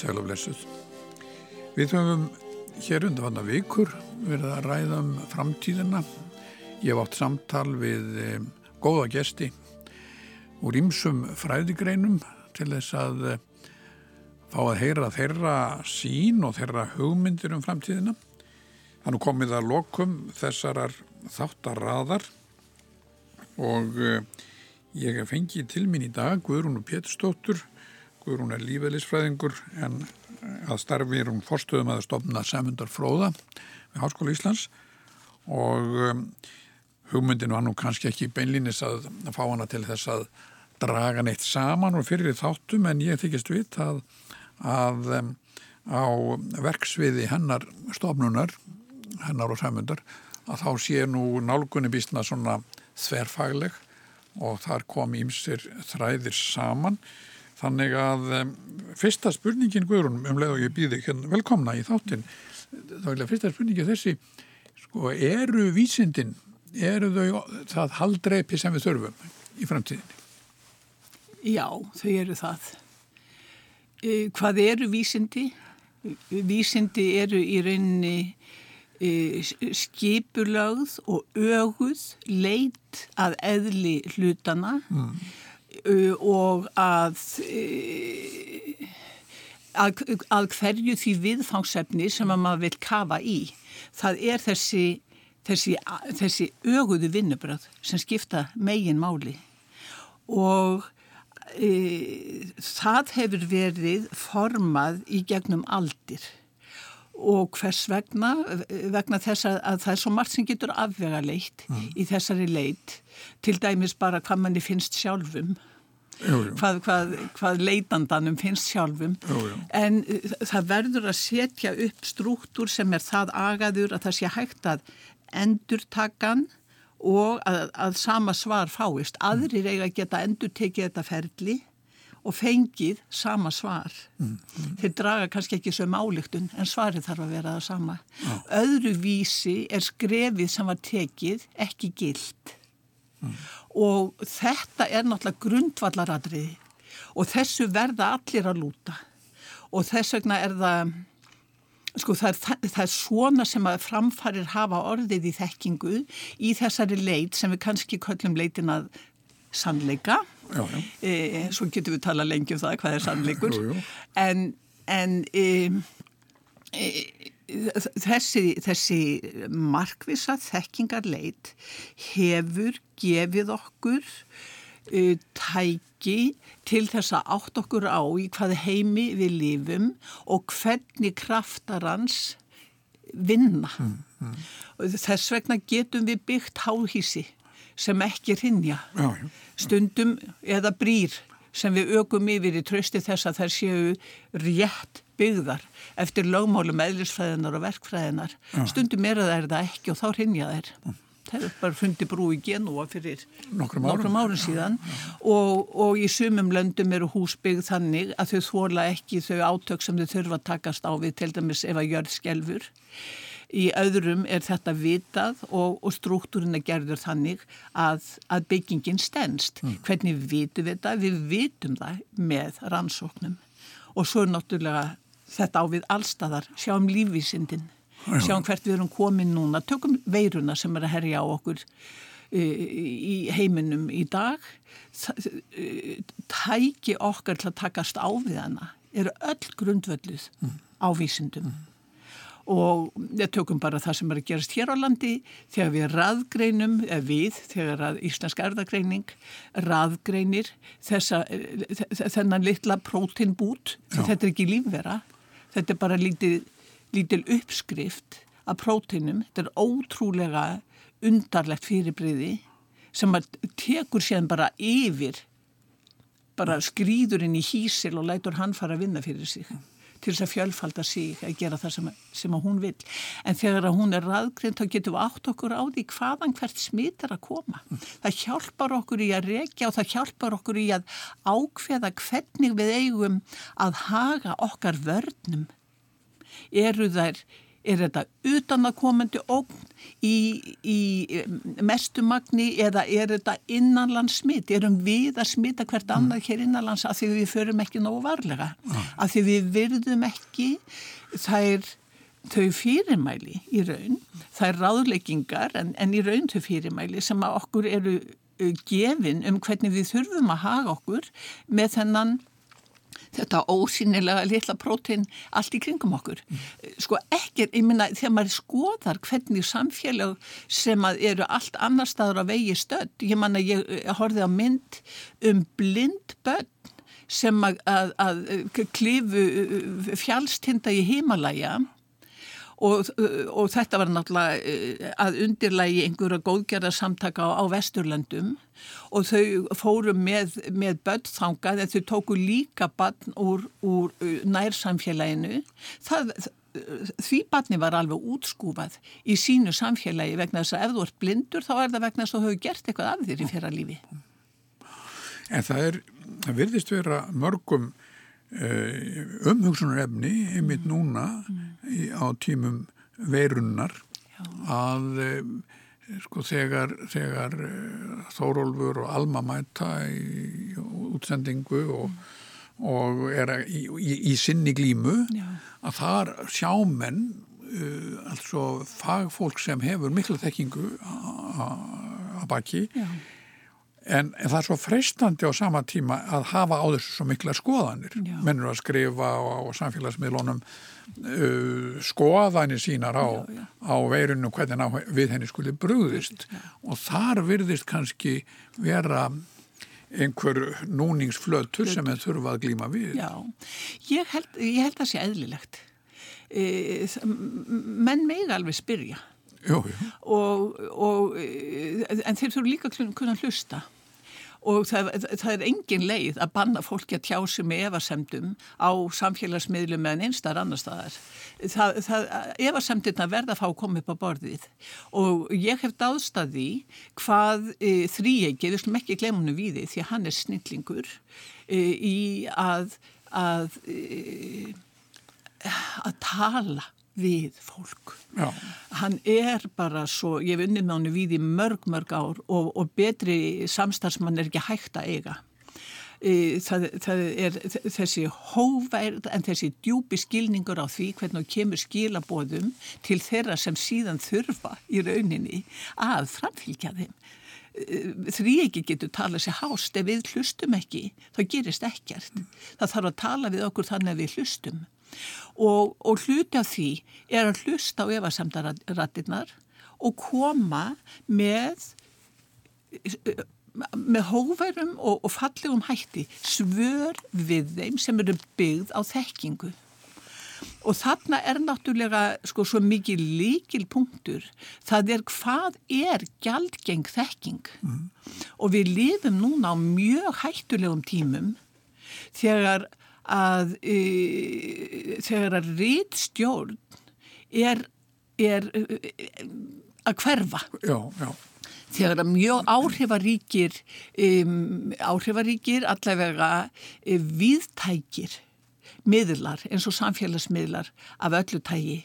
sæl og blessuð. Við höfum hér undan vanna vikur verið að ræða um framtíðina. Ég hef átt samtal við e, góða gesti úr ýmsum fræðigreinum til þess að e, fá að heyra þeirra sín og þeirra hugmyndir um framtíðina. Þannig komið að lokum þessarar þáttarraðar og e, ég fengi til mín í dag Guðrúnu Péturstóttur Guðrún er lífeylisfræðingur en að starfi er hún forstöðum að stofna Semundar Fróða við Háskóla Íslands. Og um, hugmyndin var nú kannski ekki beinlínis að, að fá hana til þess að draga neitt saman og fyrir þáttum en ég þykist vit að, að um, á verksviði hennar stofnunar, hennar og Semundar að þá sé nú nálgunni býstna svona þverfagleg og þar kom ímsir þræðir saman Þannig að um, fyrsta spurningin Guðrún um leið og ég býði hérna, velkomna í þáttin þá er fyrsta spurningin þessi sko, eru vísindin eru þau það haldreipi sem við þurfum í framtíðinni? Já, þau eru það. E, hvað eru vísindi? Vísindi eru í rauninni e, skipulagð og öguð leit að eðli hlutana mm og að, að, að hverju því viðfangsefni sem að maður vil kafa í. Það er þessi, þessi, þessi öguðu vinnubröð sem skipta megin máli og e, það hefur verið formað í gegnum aldir og hvers vegna, vegna þess að það er svo margt sem getur afvega leitt mm. í þessari leitt, til dæmis bara hvað manni finnst sjálfum jú, jú. Hvað, hvað, hvað leitandanum finnst sjálfum jú, en uh, það verður að setja upp struktúr sem er það agaður að það sé hægt að endurtakan og að, að sama svar fáist. Aðrir eiga að geta endurtekið þetta ferli og fengið sama svar. Mm, mm. Þeir draga kannski ekki svo máliktun en svarið þarf að vera það sama. Já. Öðru vísi er skrefið sem var tekið ekki gild. Mm og þetta er náttúrulega grundvallaradriði og þessu verða allir að lúta og þess vegna er það sko það er, það er svona sem að framfarir hafa orðið í þekkingu í þessari leit sem við kannski köllum leitin að sannleika já, já. E, svo getur við tala lengi um það hvað er sannleikur en, en e, e, þessi, þessi markvisa þekkingarleit hefur gefið okkur uh, tæki til þess að átt okkur á í hvað heimi við lifum og hvernig kraftar hans vinna. Mm, mm. Þess vegna getum við byggt háhísi sem ekki rinja, stundum eða brýr sem við ögum yfir í trösti þess að þær séu rétt byggðar eftir lögmálum eðlisfræðinar og verkfræðinar. Já. Stundum er það er það ekki og þá rinja þær. Það er bara fundi brú í Genúa fyrir nokkrum árum, árum síðan og, og í sumum löndum eru húsbyggð þannig að þau þóla ekki þau átök sem þau þurfa að takast á við til dæmis ef að gjörð skelfur. Í öðrum er þetta vitað og, og struktúrin er gerður þannig að, að byggingin stennst. Mm. Hvernig vitum við þetta? Við vitum það með rannsóknum og svo er náttúrulega þetta á við allstæðar, sjáum lífvísindin, sjáum hvert við erum komin núna, tökum veiruna sem er að herja á okkur e, í heiminum í dag, e, tæki okkar til að takast á við hana, eru öll grundvölduð mm. á vísindum. Mm. Og við tökum bara það sem er að gerast hér á landi þegar við raðgreinum, eða við, þegar að íslensk erðagreining raðgreinir þessa, þennan litla prótinbút, þetta er ekki lífvera, þetta er bara lítil, lítil uppskrift af próteinum, þetta er ótrúlega undarlegt fyrirbriði sem tekur sér bara yfir bara skrýður inn í hísil og lætur hann fara að vinna fyrir sig til þess að fjölfalda sig að gera það sem, sem að hún vil. En þegar að hún er raðgrind þá getum við átt okkur á því hvaðan hvert smit er að koma. Það hjálpar okkur í að rekja og það hjálpar okkur í að ákveða hvernig við eigum að haga okkar vörnum. Eru þær Er þetta utanakomandi ógn í, í mestumagni eða er þetta innanlands smitt? Erum við að smitta hvert annað hér innanlands af því við förum ekki nógu varlega? Af því við virðum ekki þær þau fyrirmæli í raun, er ráðleggingar en, en í raun þau fyrirmæli sem að okkur eru gefin um hvernig við þurfum að haga okkur með þennan þetta ósynilega litla prótein allt í kringum okkur. Sko ekki, ég minna, þegar maður skoðar hvernig samfélag sem eru allt annar staður að vegi stödd, ég manna, ég horfið á mynd um blind börn sem að, að, að klifu fjálstinda í Himalaya Og, og þetta var náttúrulega að undirlægi einhverja góðgerða samtaka á, á Vesturlandum og þau fóru með, með börnþangað en þau tóku líka barn úr, úr nærsamfélaginu. Það, því barni var alveg útskúfað í sínu samfélagi vegna þess að ef þú ert blindur þá er það vegna þess að þú hefur gert eitthvað af þér í fyrra lífi. En það er, það virðist vera mörgum umhugsunarefni einmitt núna í, á tímum veirunnar Já. að sko þegar, þegar Þórólfur og Alma mæta í útsendingu og, og er í, í, í sinni glímu Já. að þar sjámenn uh, altså fagfólk sem hefur mikla þekkingu að baki Já En, en það er svo freistandi á sama tíma að hafa á þessu svo mikla skoðanir. Já. Mennur að skrifa á, á samfélagsmiðlunum uh, skoðanir sínar á, já, á veirinu hvernig á, við henni skuli brúðist. Og þar virðist kannski vera einhver núningsflötur sem við þurfum að glíma við. Já, ég held, ég held að það sé eðlilegt. E, menn meg alveg spyrja Jú, jú. Og, og, en þeir þurfu líka að kunna hlusta og það, það er engin leið að banna fólki að tjá sig með evasemdum á samfélagsmiðlum meðan einstar annar staðar. Það, það, evasemdina verða að fá að koma upp á borðið og ég hef dáðstaði hvað e, þrýegi, við slum ekki glemunum við því því að hann er snillingur e, í að að, e, að tala við fólk. Já. Hann er bara svo, ég hef unnið með hann við í mörg, mörg ár og, og betri samstarfsmann er ekki hægt að eiga. E, það, það er þessi hóverð en þessi djúpi skilningur á því hvernig kemur skilabóðum til þeirra sem síðan þurfa í rauninni að framfylgja þeim. E, Þrý ekki getur talað sér hást ef við hlustum ekki, þá gerist ekkert. Það þarf að tala við okkur þannig að við hlustum og, og hluti af því er að hlusta á efasemdarattinnar og koma með með hóverum og, og fallegum hætti svör við þeim sem eru byggð á þekkingu. Og þarna er náttúrulega sko svo mikið líkil punktur það er hvað er gjaldgeng þekking? Mm. og við lifum núna á mjög hættulegum tímum þegar að e, þegar að rítstjórn er, er e, að hverfa já, já. þegar að mjög áhrifaríkir um, áhrifaríkir allavega e, viðtækir miðlar eins og samfélagsmiðlar af öllu tægi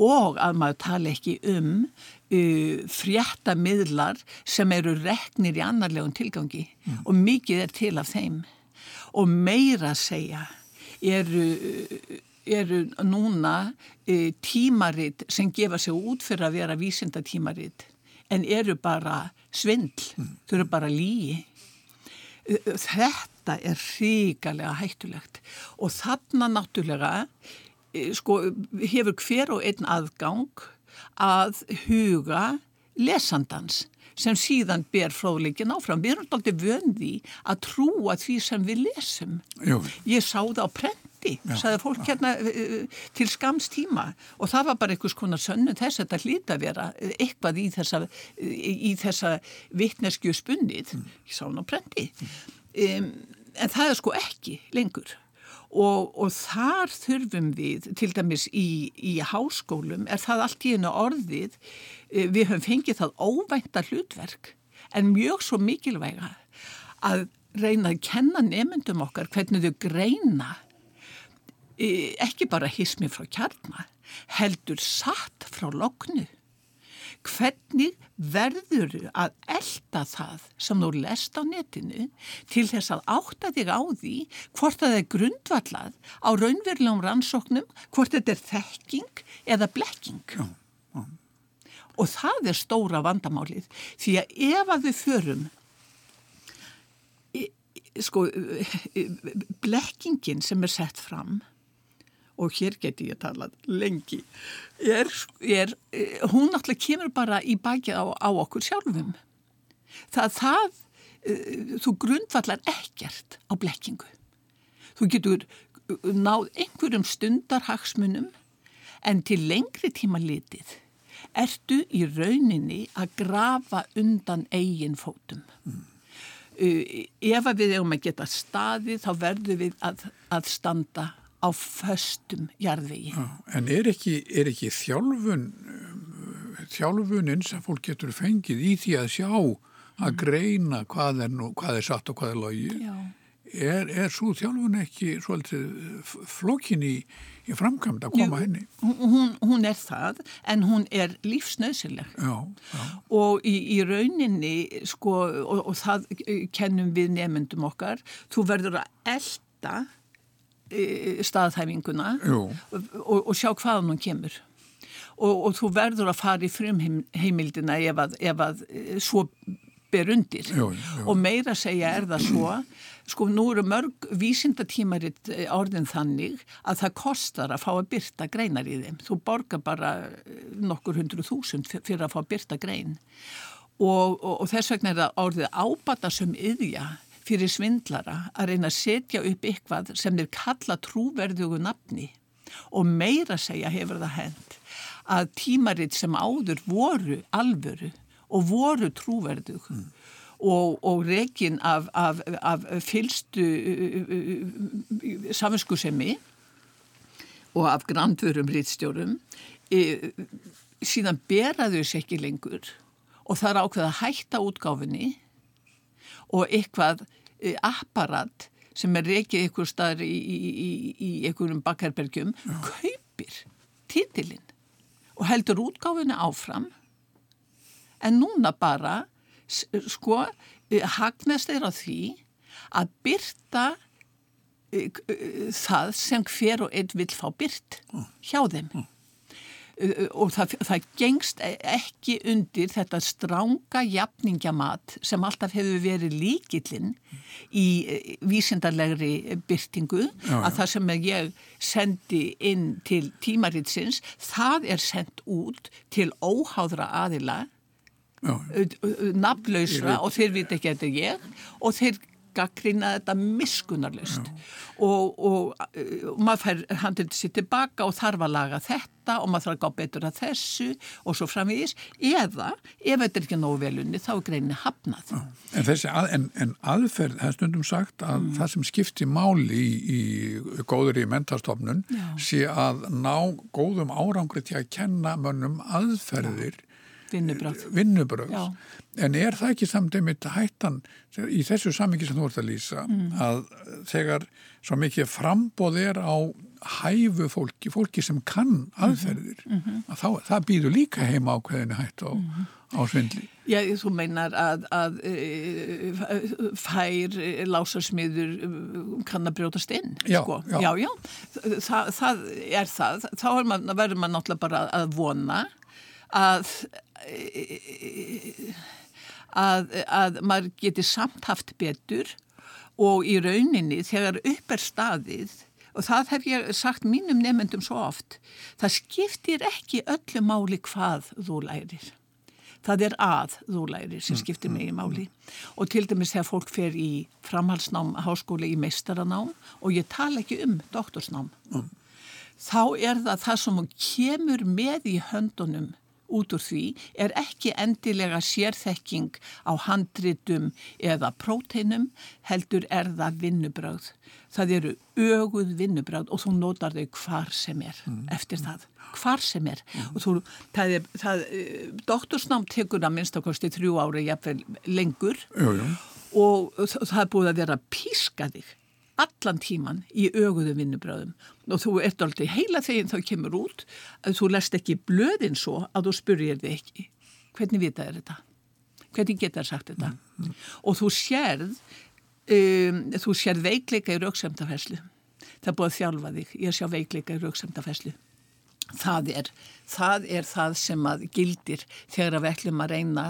og að maður tala ekki um uh, frétta miðlar sem eru reknir í annarlegum tilgangi mm. og mikið er til af þeim og meira að segja eru, eru núna e, tímaritt sem gefa sig út fyrir að vera vísinda tímaritt en eru bara svindl, mm. þau eru bara líi. E, þetta er ríkalega hættulegt og þarna náttúrulega e, sko, hefur hver og einn aðgang að huga lesandans sem síðan ber fróðleikin áfram. Við erum alltaf vöndi að trúa því sem við lesum. Jú. Ég sá það á prenti, sagði fólk ja. hérna uh, til skams tíma og það var bara einhvers konar sönnum þess að þetta hlýta að vera eitthvað í þessa, í þessa vittneskju spunnið. Mm. Ég sá það á prenti. Um, en það er sko ekki lengur. Og, og þar þurfum við, til dæmis í, í háskólum, er það allt í einu orðið, eh, við höfum fengið það óvænta hlutverk en mjög svo mikilvæga að reyna að kenna nefndum okkar hvernig þau greina ekki bara hismi frá kjarnar, heldur satt frá loknu. Hvernig verður að elda það sem þú lest á netinu til þess að átta þig á því hvort það er grundvallað á raunverulegum rannsóknum, hvort þetta er þekking eða blekking. Já, já. Og það er stóra vandamálið því að ef að við förum sko blekkingin sem er sett fram og hér geti ég talað lengi. Er, er hún náttúrulega kemur bara í bækið á, á okkur sjálfum. Það, það uh, þú grundvallar ekkert á blekkingu. Þú getur náð einhverjum stundarhagsmunum en til lengri tíma litið ertu í rauninni að grafa undan eigin fótum. Mm. Ef við erum að geta staði þá verður við að, að standa á föstum jarðvegi. Já, en er ekki, er ekki þjálfun, þjálfuninn sem fólk getur fengið í því að sjá að mm. greina hvað er, nú, hvað er satt og hvað er logið? Er, er svo þjálfun ekki svolítið flokkin í, í framkvæmd að koma Jú, henni? Hún, hún er það, en hún er já. Og í, í rauninni, sko, og, og það kennum við nefndum okkar, þú verður að elda staðhæfinguna og, og, sjá hvaðan hún kemur. Og, og þú verður að fara í frumheimildina ef að, ef að eh, svo ber undir. Jú, jú. og meira segja er það svo sko nú eru mörg vísindatímaritt eh, orðin þannig að það kostar að fá að byrta greinar í þeim. Þú borgar bara nokkur hundru þúsund fyrir að fá að byrta grein. Og, og þess vegna er það orðið ábata sem yðja fyrir svindlara að reyna að setja upp eitthvað sem þeir kalla trúverðugu nafni og meira segja hefur það hend að tímaritt sem áður voru alvöru og voru trúverðug mm. og, og rekin af, af, af fylstu uh, uh, saminskusemi og af grandvörum rittstjórum e, síðan beraðu sér ekki lengur og það er ákveð að hætta útgáfinni og eitthvað eh, apparat sem er reykið ykkur staðar í, í, í, í ykkurum bakherbergjum kaupir títilinn og heldur útgáfinu áfram. En núna bara sko eh, hagnast þeir á því að byrta eh, það sem hver og einn vil fá byrt hjá þeim og það, það gengst ekki undir þetta stránga jafningamat sem alltaf hefur verið líkillinn í eh, vísindarlegri byrtingu já, að já. það sem ég sendi inn til tímaritsins það er sendt út til óháðra aðila nafnlausra og þeir viti ekki að þetta er ég og þeir gaggrina þetta miskunarlust og, og, og maður fær handið sér tilbaka og þarf að laga þetta og maður þarf að gá betur að þessu og svo framvís eða ef þetta er ekki nógu velunni þá er greinni hafnað. En, að, en, en aðferð, það er stundum sagt að mm. það sem skiptir máli í, í góður í mentarstofnun sé að ná góðum árangri til að kenna mönnum aðferðir Vinnubröð. Vinnubröð. En er það ekki samt einmitt hættan í þessu samingi sem þú ert að lýsa mm. að þegar svo mikið frambóð er á hæfu fólki, fólki sem kann mhm. aðferðir, mm -hmm. að þá, það býður líka heima á hverðinu hætt á, mm -hmm. á svindli. Já, þú meinar að, að e, fær lásarsmiður kann að brjótast inn, já, sko. Já, já, já. Þa, það er það. Þá verður maður náttúrulega bara að vona að að, að maður geti samt haft betur og í rauninni þegar upp er staðið og það hef ég sagt mínum nefnendum svo oft það skiptir ekki öllu máli hvað þú lærir. Það er að þú lærir sem skiptir mig í máli. Og til dæmis þegar fólk fer í framhalsnám háskóli í meistaranám og ég tala ekki um doktorsnám mm. þá er það það sem kemur með í höndunum út úr því er ekki endilega sérþekking á handritum eða próteinum heldur er það vinnubröð. Það eru öguð vinnubröð og þú notar þau hvar sem er mm. eftir það. Hvar sem er. Mm. Og þú, það er, það, eh, doktorsnám tekur að minnstakosti þrjú ári jafnvel lengur jú, jú. og það er búið að vera píska þig allan tíman í öguðu vinnubröðum og þú ert aldrei heila þeginn þá kemur út að þú lest ekki blöðin svo að þú spurrir þig ekki hvernig vita er þetta? Hvernig geta það sagt þetta? Mm, mm. Og þú sérð um, þú sérð veikleika í rauksemtafæslu það er búið að þjálfa þig ég sjá veikleika í rauksemtafæslu það er, það er það sem að gildir þegar við ætlum að reyna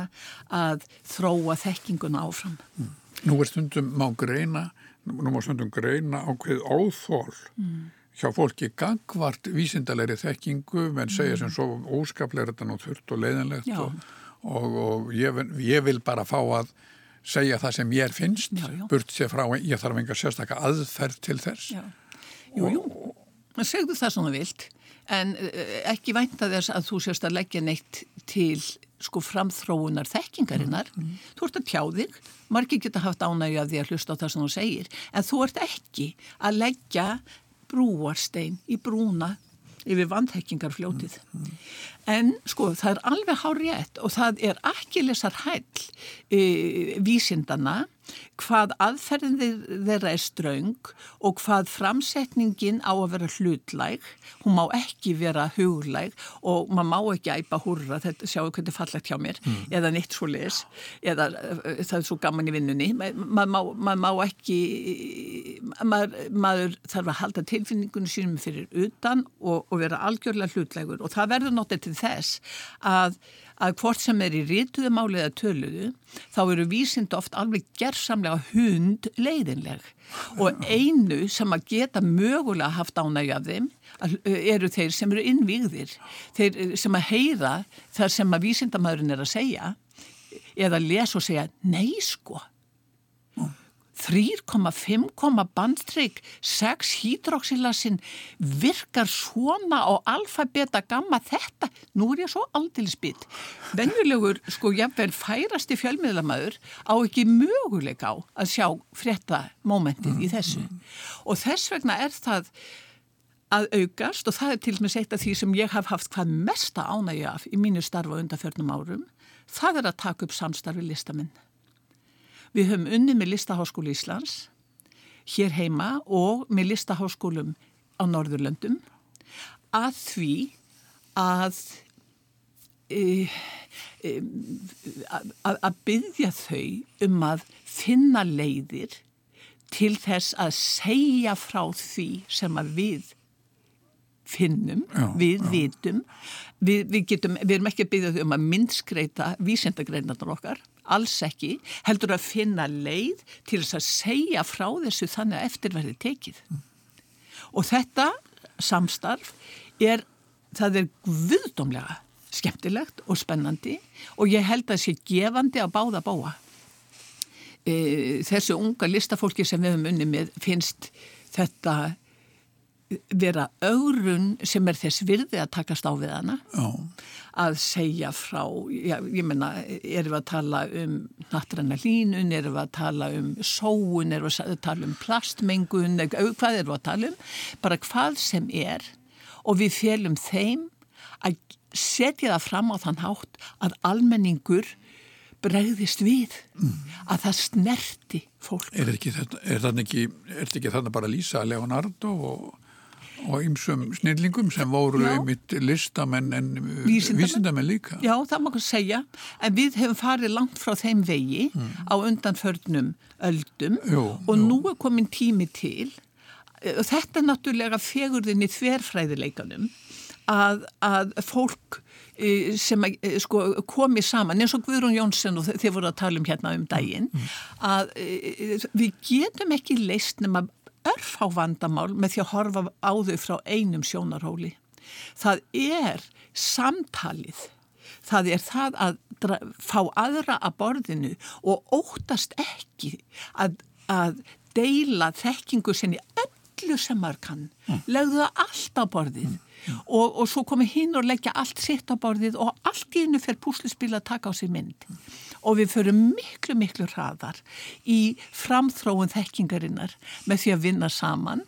að þróa þekkinguna áfram mm. Nú er stundum má greina nú má stundum greina ákveð áþól mm. hjá fólki gangvart vísindalegri þekkingu menn segja sem svo óskaplega þetta nú þurft og leiðanlegt og, og, og ég, ég vil bara fá að segja það sem ég finnst já, já. burt sér frá, ég þarf enga sérstakka aðferð til þess já. Jú, jú, og, segðu það svona vilt en eh, ekki vænta þess að þú sérst að leggja neitt til sko framþróunar þekkingarinnar mm, mm. þú ert að tjá þig margir geta haft ánægja því að hlusta á það sem þú segir en þú ert ekki að leggja brúarstein í brúna yfir vandhekkingarfljótið. Mm, mm. En sko það er alveg hár rétt og það er ekki lesar hæll e, vísindana hvað aðferðin þeirra er ströng og hvað framsetningin á að vera hlutlæg, hún má ekki vera huglæg og maður má ekki æpa húrra, þetta sjáu hvernig fallegt hjá mér, mm. eða neitt svo les, eða uh, það er svo gaman í vinnunni, maður má, mað má ekki, maður, maður þarf að halda tilfinningunum sínum fyrir utan og, og vera algjörlega hlutlægur. Og það verður náttúrulega til þess að að hvort sem er í rítuðu máli eða töluðu þá eru vísind oft alveg gerðsamlega hund leiðinleg og einu sem að geta mögulega haft ánægja af þeim eru þeir sem eru innvíðir þeir sem að heyra þar sem að vísindamæðurinn er að segja eða lesa og segja nei sko 3,5 bandtrygg 6 hydroxylasin virkar svona á alfa, beta, gamma þetta, nú er ég svo aldrei spýtt venjulegur sko jafnvel færasti fjölmiðlamæður á ekki möguleik á að sjá frétta mómentin í þessu. Og þess vegna er það að aukast og það er til og með seitt að því sem ég haf haft hvað mesta ánægja af í mínu starfa undanförnum árum það er að taka upp samstarfi listaminn Við höfum unni með Listaháskólu Íslands hér heima og með Listaháskólum á Norðurlöndum. Að því að e, e, að, að byggja þau um að finna leiðir til þess að segja frá því sem að við finnum, já, við já. vitum. Við, við, getum, við erum ekki að byggja þau um að myndskreita vísendagreinarnar okkar alls ekki, heldur að finna leið til þess að segja frá þessu þannig að eftirverði tekið. Mm. Og þetta samstarf er, það er guðdómlega skemmtilegt og spennandi og ég held að það sé gefandi að báða báa. E, þessu unga listafólki sem við höfum unni með finnst þetta vera augrun sem er þess virði að takast á við hana Já. að segja frá já, ég menna, erum við að tala um nattræna línun, erum við að tala um sóun, erum við að tala um plastmengun, hvað erum við að tala um bara hvað sem er og við félum þeim að setja það fram á þann hátt að almenningur bregðist við mm. að það snerti fólk Er þetta ekki, ekki þarna bara Lísa Leonardo og og ymsum snillingum sem voru einmitt listamenn en vísindamenn líka. Já, það má ekki segja, en við hefum farið langt frá þeim vegi mm. á undanförnum öldum jú, og jú. nú er komin tími til og þetta er náttúrulega fegurðin í þverfræðileikanum að, að fólk e, sem e, sko, komi saman eins og Guðrún Jónsson og þeir voru að tala um hérna um daginn mm. að við getum ekki leist nema örf á vandamál með því að horfa á þau frá einum sjónarhóli. Það er samtalið, það er það að fá aðra að borðinu og óttast ekki að, að deila þekkingu sinni öllu sem maður kann, mm. legðu það allt á borðið mm. Og, og svo komi hinn og leggja allt sitt á borðið og allt í hennu fer púsluspil að taka á sér mynd. Mm og við förum miklu, miklu hraðar í framþróun þekkingarinnar með því að vinna saman,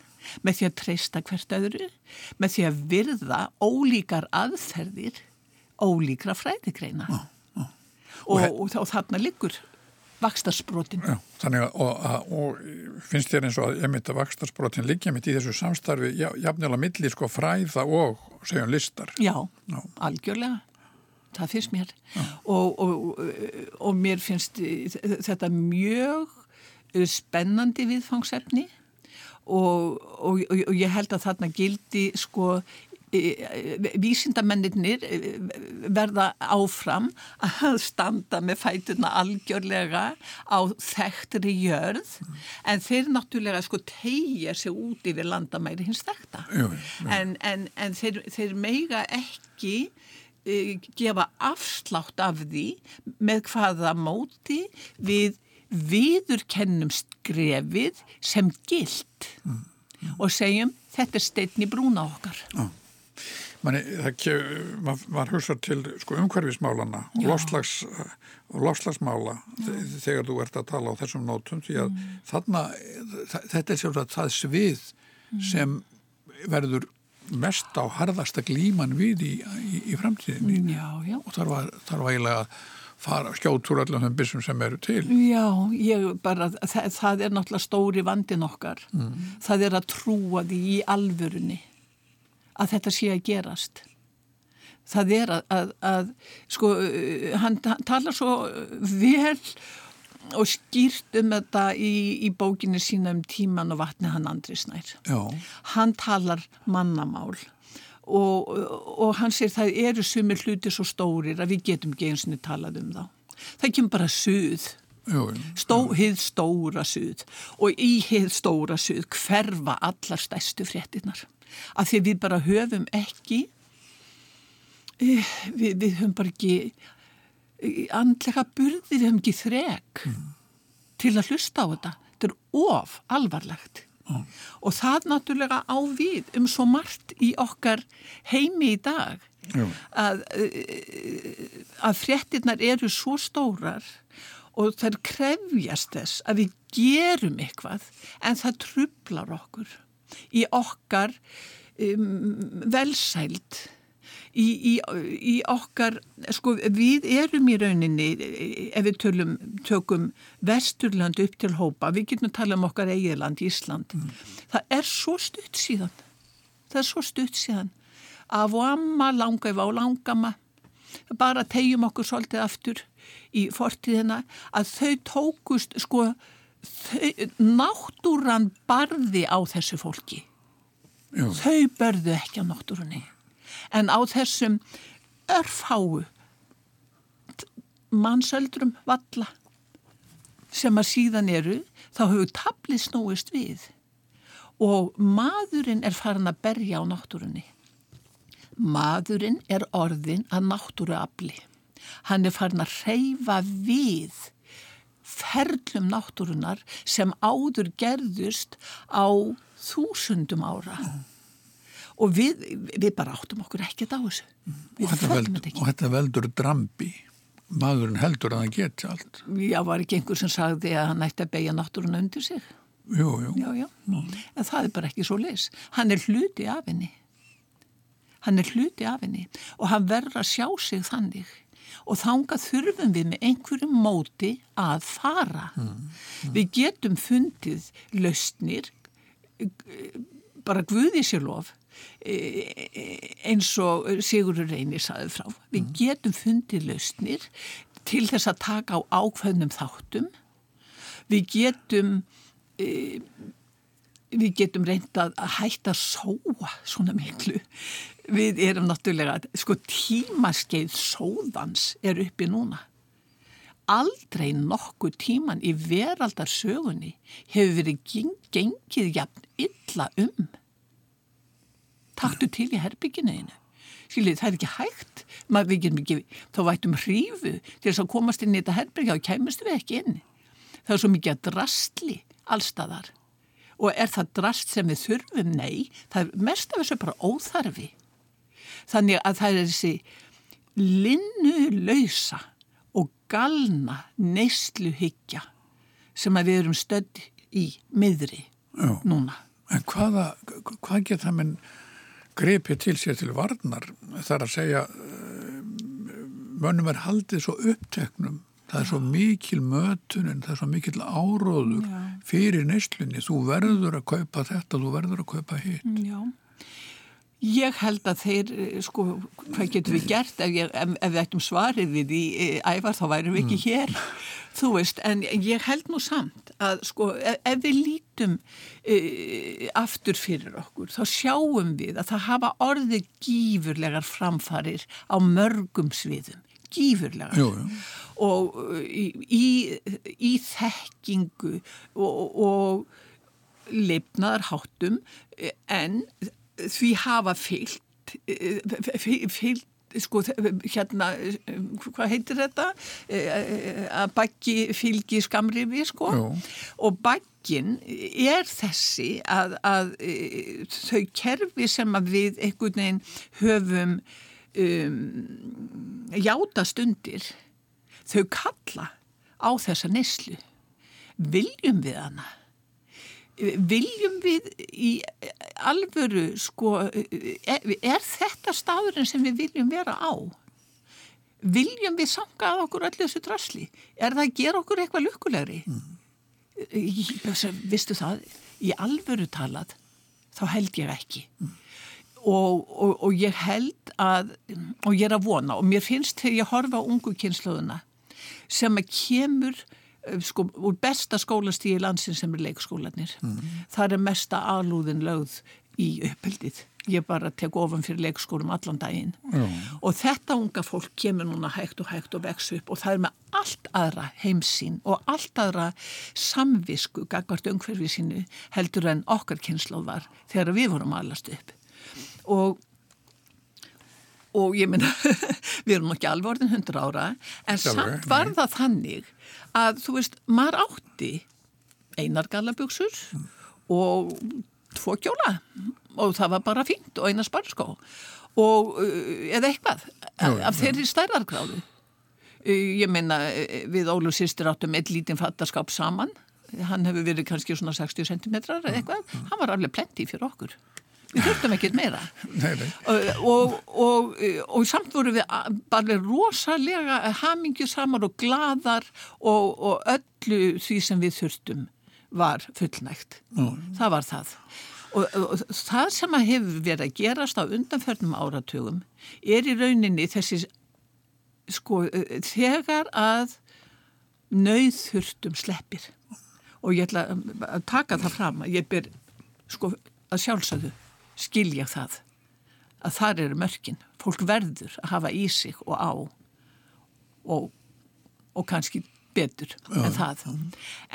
með því að treysta hvert öðru, með því að virða ólíkar aðferðir, ólíkra fræðigreina. Og, og, og, og þarna liggur vakstasbrotin. Já, þannig að, og, finnst þér eins og að myndi að vakstasbrotin liggja mitt í þessu samstarfi, jafnilega milli sko fræða og segjum listar. Já, Já. algjörlega. Það finnst mér. Og, og, og mér finnst þetta mjög spennandi viðfangsefni. Og, og ég held að þarna gildi sko vísindamennir verða áfram að standa með fætuna algjörlega á þekktri jörð. En þeir náttúrulega sko tegja sig út yfir landamæri hins þekta en, en, en þeir, þeir meiga ekki gefa afslátt af því með hvaða móti við viðurkennum skrefið sem gilt mm. og segjum þetta er steitn í brúna okkar. Já. Mani, það var hugsað til sko, umhverfismálana og, lofslags, og lofslagsmála þegar þú ert að tala á þessum nótum því að mm. þarna, þetta er sjálf að það svið mm. sem verður mest á harðasta glíman við í, í, í framtíðinni já, já. og þar var, þar var eiginlega að fara skjótt úr öllum þeim bissum sem eru til. Já, ég bara, það, það er náttúrulega stóri vandin okkar. Mm. Það er að trúa því í alvörunni að þetta sé að gerast. Það er að, að, að sko, hann, hann talar svo vel og skýrt um þetta í, í bókinu sína um tíman og vatni hann Andri Snær. Já. Hann talar mannamál og, og hann sér það eru sumir hluti svo stórir að við getum ekki eins og talað um þá. Það kemur bara suð, Stó, hið stóra suð og í hið stóra suð hverfa allar stærstu fréttinar að því við bara höfum ekki, eh, við, við höfum bara ekki andlega burði, við höfum ekki þrek mm. til að hlusta á þetta. Þetta er of alvarlegt. Mm. Og það náttúrulega á við um svo margt í okkar heimi í dag að, að fréttinnar eru svo stórar og þær krefjast þess að við gerum eitthvað en það trublar okkur í okkar um, velsælt í, í, í okkar, sko við erum í rauninni, ef við tölum, tökum Vesturland upp til hópa, við getum að tala um okkar eigiland Ísland, mm. það er svo stutt síðan, það er svo stutt síðan, af og amma langa yfir á langama, bara tegjum okkur svolítið aftur í fortíðina, að þau tókust, sko þau, náttúran barði á þessu fólki. Jú. þau börðu ekki á náttúrunni en á þessum örfháu mannsöldrum valla sem að síðan eru þá hefur tablið snúist við. Og maðurinn er farin að berja á náttúrunni. Maðurinn er orðin að náttúruafli. Hann er farin að reyfa við ferlum náttúrunar sem áður gerðust á þúsundum ára. Mm. Og við, við bara áttum okkur ekkert á þessu. Og þetta, veld, og þetta veldur drambi. Maðurinn heldur að hann geti allt. Já, var ekki einhver sem sagði að hann ætti að beigja náttúruna undir sig? Jú, jú. Já, já. En það er bara ekki svo leis hann er hluti af henni. Hann er hluti af henni. Og hann verður að sjá sig þannig. Og þánga þurfum við með einhverjum móti að fara. Mm, mm. Við getum fundið lausnir, bara guði sér lof, eins og Sigurður Reynir saði frá. Við mm. getum fundið lausnir til þess að taka á ákveðnum þáttum. Við getum við getum reynda að hætta að sóa svona miklu. Við erum náttúrulega, sko tímaskeið sóðans er uppi núna. Aldrei nokkuð tíman í veraldarsögunni hefur verið gengið jafn illa um. Taktu til í herbygginu einu. Skiljiði, það er ekki hægt. Maður, við getum ekki, þá vætum hrífu til þess að komast inn í þetta herbyggja og kæmust við ekki inn. Það er svo mikið að drastli allstaðar og er það drast sem við þurfum? Nei, það er mest af þessu bara óþarfi. Þannig að það er þessi linnulöysa og galna neistluhyggja sem við erum stödd í miðri Já. núna. En hvaða, hvað get það minn greipið til sér til varnar þar að segja mönnum er haldið svo uppteknum það er svo mikil mötunin, það er svo mikil áróður Já. fyrir neyslunni, þú verður að kaupa þetta, þú verður að kaupa hitt. Já. Ég held að þeir, eh, sko, hvað getum við gert ef, ég, ef, ef við ættum svarið við í ævar þá værum við ekki hér, þú veist, en ég held nú samt að, sko, ef, ef við lítum e, aftur fyrir okkur, þá sjáum við að það hafa orðið gífurlegar framfarir á mörgum sviðum, gífurlegar. Jú, jú. Og í, í, í þekkingu og, og lifnaðarháttum en því hafa fyllt fyllt sko hérna hvað heitir þetta? Að bakki fylgi skamrifi sko. Jú. og bakkin er þessi að, að þau kerfi sem að við einhvern veginn höfum um, játast undir þau kalla á þessa neslu viljum við hana viljum við í alvöru sko er, er þetta staðurinn sem við viljum vera á viljum við sanga að okkur öllu þessu drasli er það að gera okkur eitthvað lukkulegri mm. vistu það í alvöru talað þá held ég ekki mm. og, og, og ég held að og ég er að vona og mér finnst þegar ég horfa á ungu kynnslóðuna sem að kemur sko, úr besta skólastíði landsin sem er leikskólanir. Mm. Það er mesta alúðin lögð í uppeldið. Ég bara tek ofan fyrir leikskólum allan daginn. Mm. Og þetta unga fólk kemur núna hægt og hægt og vex upp og það er með allt aðra heimsín og allt aðra samvisku gagvart umhverfið sínu heldur en okkar kynnslóð var þegar við vorum alast upp. Og og ég minna, við erum ekki alveg orðin hundra ára, en samt var það þannig að þú veist, maður átti einar galabjöksur mm. og tvo kjóla og það var bara fínt og einar sparskó og eða eitthvað Jú, af þeirri stærðargráðu. Ég minna, við Ólu sýstir áttum eitt lítinn fattarskap saman. Hann hefur verið kannski svona 60 cm eða eitthvað, hann var alveg plenty fyrir okkur við þurftum ekkert meira. Nei, nei. Og, og, og, og samt voru við bara rosalega hamingju saman og gladar og öllu því sem við þurftum var fullnægt. Mm. það var það. Og það sem að hefur verið að gerast á undanförnum áratugum er í rauninni þessi sko þegar að nauðþurftum sleppir. Og ég ætla að taka það fram að ég ber sko að sjálfsögðu skilja það að þar eru mörkin. Fólk verður að hafa í sig og á og, og kannski betur ja, en það. Ja.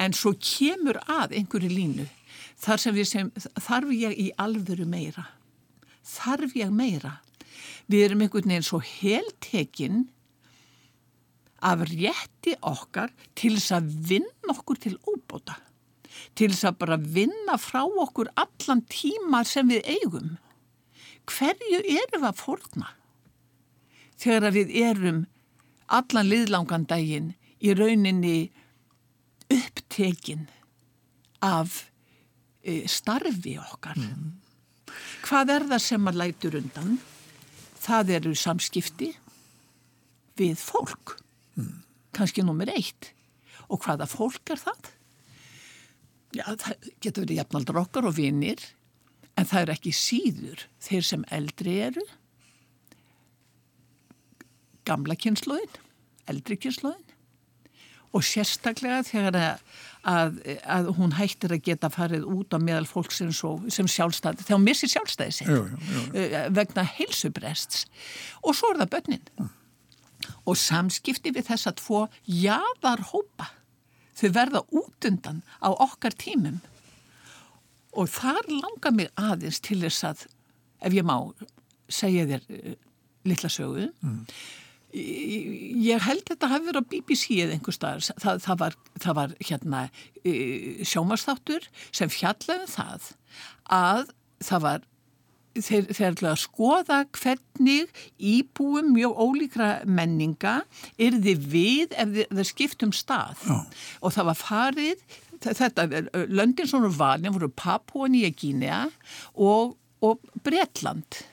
En svo kemur að einhverju línu þar sem við sem, þarf ég í alvöru meira. Þarf ég meira. Við erum einhvern veginn svo heltekinn af rétti okkar til þess að vinna okkur til óbóta til þess að bara vinna frá okkur allan tíma sem við eigum. Hverju erum við að forna? Þegar við erum allan liðlangan daginn í rauninni upptekinn af e, starfi okkar. Mm. Hvað er það sem að lætur undan? Það eru samskipti við fólk. Mm. Kanski nummer eitt. Og hvaða fólk er það? Já, það getur verið jafnaldra okkar og vinnir en það er ekki síður þeir sem eldri eru. Gamla kynnslóðin eldri kynnslóðin og sérstaklega þegar að, að, að hún hættir að geta farið út á meðal fólk sem, sem sjálfstæði, hún missir sjálfstæði sig jú, jú, jú. Eh, vegna heilsubrests. Og svo er það börnin. Mm. og samskipti við þessa tvo jáðar hópa þau verða út undan á okkar tímum. Og þar langar mig aðeins til þess að ef ég má segja þér uh, litla sögu. Mm. ég held þetta hafi verið á BBC eða einhver staðar. Það, það, var, það var hérna uh, sjómarstáttur sem fjallaði um það að það var þeir, þeir ætla að skoða hvernig íbúum mjög ólíkra menninga er þið við ef þeir skiptum stað Já. og það var farið þetta, löndin svona valin voru Papua Nýja Gínea og, og Bretland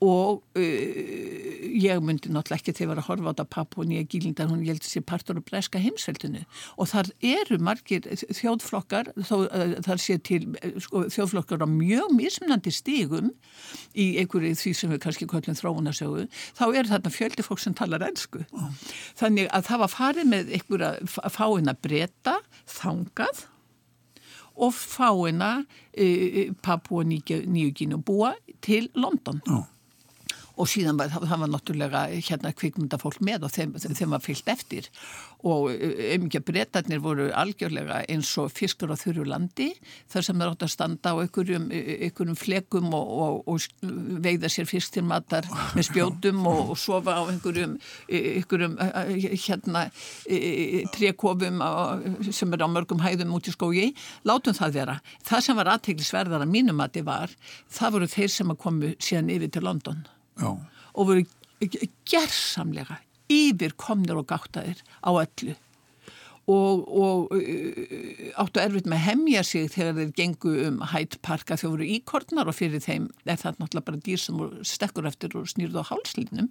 og uh, ég myndi náttúrulega ekki þegar að horfa á þetta pappu og nýja gílindar, hún heldur sér partur á breska heimsveldinu. Og þar eru margir þjóðflokkar þó, uh, þar sé til sko, þjóðflokkar á mjög mismunandi stígum í einhverju því sem við kannski kvöllum þróunarsögu, þá er þarna fjöldi fólk sem talar ennsku oh. þannig að það var farið með einhverja fáina breyta, þangað og fáina e, Papua Nýjugínu búa til London. Oh og síðan var það var náttúrulega hérna kvikmyndafólk með og þeim, þeim var fyllt eftir. Og umgjör breytarnir voru algjörlega eins og fiskur á þurru landi þar sem er átt að standa á einhverjum, einhverjum flekum og, og, og veiða sér fisk til matar með spjótum og, og sofa á einhverjum, einhverjum hérna trekofum sem er á mörgum hæðum út í skógi. Látum það vera. Það sem var aðteglisverðar að mínum að þið var, það voru þeir sem að komu síðan yfir til London Já. og voru gerðsamlega yfir komnir og gáttaðir á öllu. Og, og uh, áttu erfitt með að hemja sig þegar þeir gengu um hættparka þegar voru íkortnar og fyrir þeim er það náttúrulega bara dýr sem stekkur eftir og snýrðu á hálslínum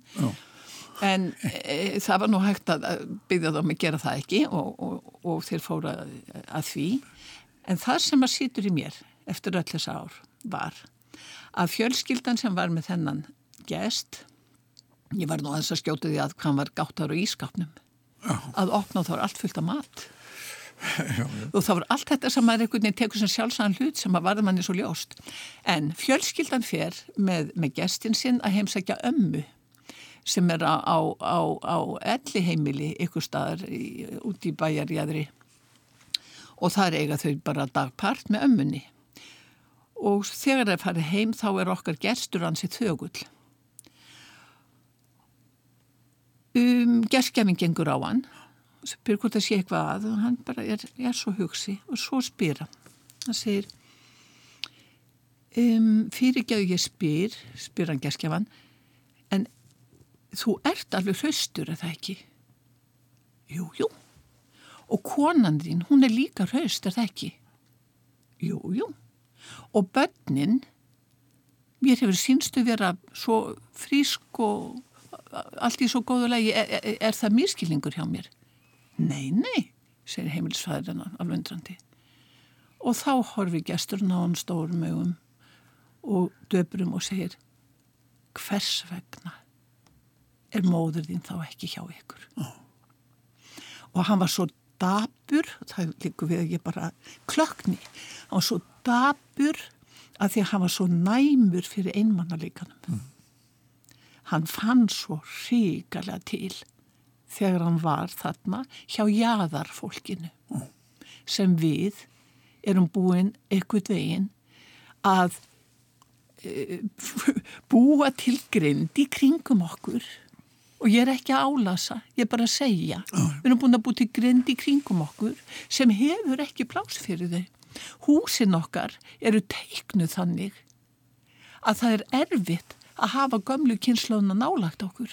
en e, það var nú hægt að byggja þá með að gera það ekki og, og, og þeir fóra að því. En það sem að sýtur í mér eftir öll þessa ár var að fjölskyldan sem var með þennan gest. Ég var nú aðeins að skjóta því að hann var gáttar á ískapnum já. að opna þá er allt fullt af mat. Já, og þá var allt þetta sem maður einhvern veginn tekur sem sjálfsæðan hlut sem að varða manni svo ljóst. En fjölskyldan fer með, með gestin sinn að heimsækja ömmu sem er á, á, á, á elli heimili ykkur staðar í, út í bæjarjæðri og þar eiga þau bara dagpart með ömmunni. Og þegar það farið heim þá er okkar gestur hans í þögull um, gerskjafing gengur á hann. Spyr hvort það sé eitthvað að og hann bara er, er svo hugsi og svo spyr hann. Hann segir um, fyrirgeðu ég spyr spyr hann gerskjafan en þú ert alveg hraustur er það ekki? Jú, jú. Og konan þín, hún er líka hraust er það ekki? Jú, jú. Og börnin mér hefur sínstu vera svo frísk og allt í svo góðu lagi, er, er, er það mískilningur hjá mér? Nei, nei, segir heimilsfæðurinn alveg undrandi. Og þá horfi gesturinn á hann stórum mögum og döpurum og segir, hvers vegna er móður þín þá ekki hjá ykkur? Oh. Og hann var svo dabur, það líkur við ekki bara klökni, hann var svo dabur að því að hann var svo næmur fyrir einmannalíkanum. Mm hann fann svo ríkalega til þegar hann var þarna hjá jæðarfólkinu mm. sem við erum búin ekkert veginn að e, búa til grind í kringum okkur og ég er ekki að álasa, ég er bara að segja mm. við erum búin að búa til grind í kringum okkur sem hefur ekki plás fyrir þau húsin okkar eru teiknuð þannig að það er erfitt að hafa gömlu kynnslóðuna nálagt okkur.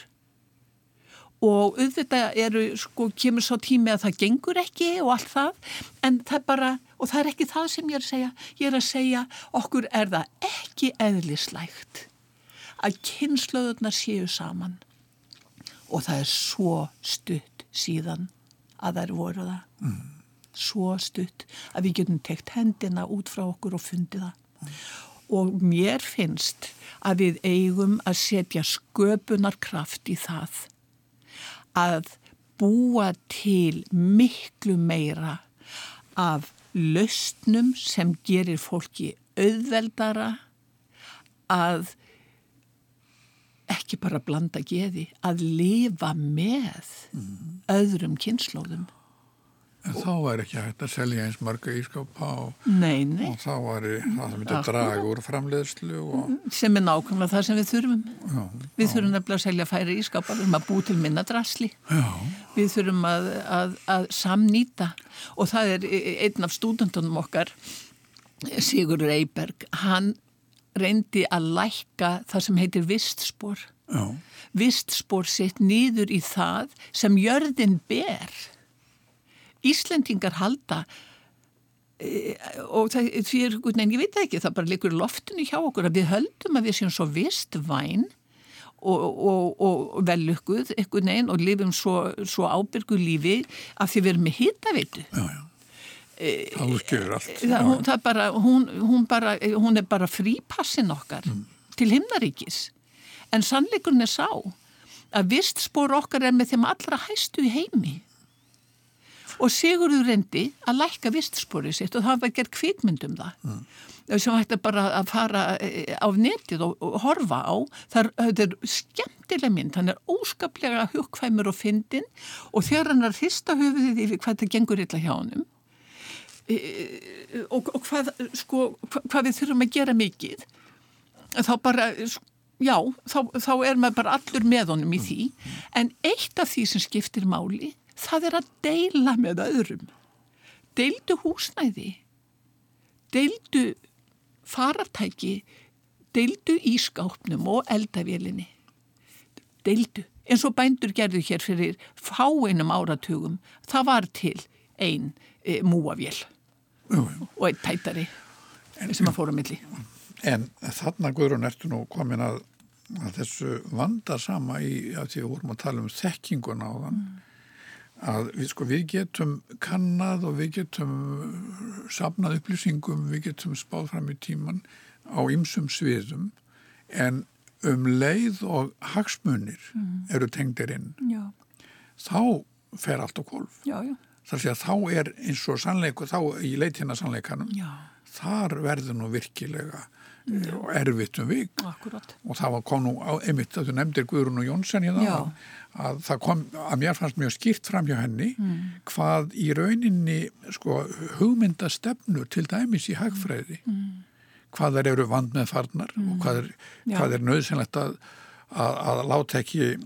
Og auðvitað eru, sko, kemur svo tími að það gengur ekki og allt það en það er bara, og það er ekki það sem ég er að segja, ég er að segja okkur er það ekki eðlislægt að kynnslóðuna séu saman. Og það er svo stutt síðan að það eru voruð það. Mm. svo stutt að við getum tekt hendina út frá okkur og fundið það. mm og mér finnst að við eigum að setja sköpunarkraft í það. Að búa til miklu meira af lausnum sem gerir fólki auðveldara. Að ekki bara blanda geði, að lifa með mm. öðrum kynnslóðum En þá er ekki hægt að selja eins marga ískápa og, nei, nei. og þá er það sem þetta draga úr framleiðslu. Og... Sem er nákvæmlega það sem við þurfum. Já, við já. þurfum nefnilega að selja færi ískápa, við þurfum að bú til minna drasli. Já. Við þurfum að, að, að samnýta og það er e, e, einn af stúdendunum okkar, Sigur Reiberg, hann reyndi að lækka það sem heitir vistspor. Vistspor sitt nýður í það sem jörðin ber Íslendingar halda e, og það, því er, nein, ég veit ekki, það bara likur loftinu hjá okkur að við höldum að við séum svo vist væn og, og, og velukkuð einhvern veginn og lifum svo, svo ábyrgu lífi að því við erum með hittaveitu. Já, já. Það útskjöfur allt. Það, hún, það bara, hún, hún, bara, hún er bara frípassin okkar til himnaríkis. En sannleikurinn er sá að vistspor okkar er með þeim allra hæstu í heimi. Og Sigurður reyndi að lækka vistsporið sitt og það var gerð kvikmyndum það. Mm. Sem hægt bara að fara eh, á netið og, horfa á. Það er skemmtileg mynd. Hann er óskaplega hugkvæmur og fyndin og þegar hann er hrista höfuðið yfir hvað það gengur illa hjá hann e, og, og hvað, sko, hvað við þurfum að gera mikið þá bara já, þá, þá er maður bara allur með honum í því. En eitt af því sem skiptir máli það er að deila með öðrum deildu húsnæði deildu farartæki deildu í skápnum og eldavélinni. Deildu. En svo bændur gerðu hér fyrir fáinum áratugum. Það var til einn e, múavél og einn tætari en, sem að fóra milli. En þarna, Guðrún, ertu nú komin að, að þessu vandasama í að því að vorum að tala um þekkinguna á þann. Mm að við, sko, við getum kannad og við getum safnað upplýsingum, við getum spáð fram í tíman á ymsum sviðum en um leið og hagsmunir mm. eru tengdir inn já. þá fer allt á kolf þar sé að þá er eins og sannleiku þá í leitina sannleikanum já. þar verður nú virkilega og erfitt um vik Akkurat. og það var kom nú á, einmitt að þú nefndir Guðrún og Jónsson það að það kom að mér fannst mjög skýrt fram hjá henni mm. hvað í rauninni sko, hugmyndastefnu til dæmis í hagfræði mm. hvað þær eru vand með farnar mm. og hvað er, hvað er nöðsynlegt að, að, að láta ekki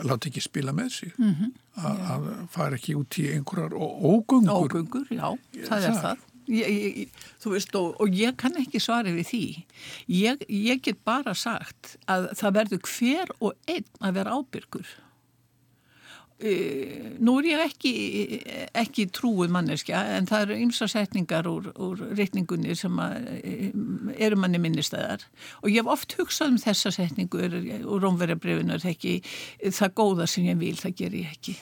láta ekki spila með sig -hmm. að, að fara ekki út í einhverjar ógungur Ógungur, já, það er það Ég, ég, þú veist og, og ég kann ekki svara við því. Ég, ég get bara sagt að það verður hver og einn að vera ábyrgur. Uh, nú er ég ekki, ekki trúið manneskja en það eru ymsa setningar úr, úr reikningunni sem að, uh, eru manni minnistæðar og ég hef oft hugsað um þessa setningu úr rómverjabrefinu er ekki það góða sem ég vil, það ger ég ekki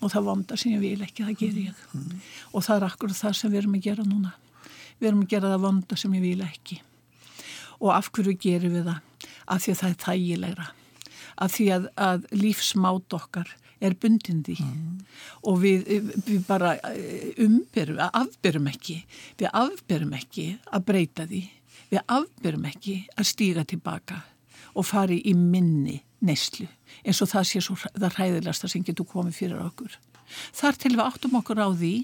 og það vonda sem ég vil ekki, það ger ég. Mm. og það er akkur það sem við erum að gera núna. Við erum að gera það vonda sem ég vil ekki. Og af hverju gerum við það? Af því að það er þægilegra. Af því að, að lífsmátt okkar er bundindi mm. og við, við bara eh, umberum, afberum ekki. Við afberum ekki að breyta því. Við afberum ekki að stíga tilbaka og fari í minni neyslu eins og það sé svo það hræðilegasta sem getur komið fyrir okkur. Þar til við áttum okkur á því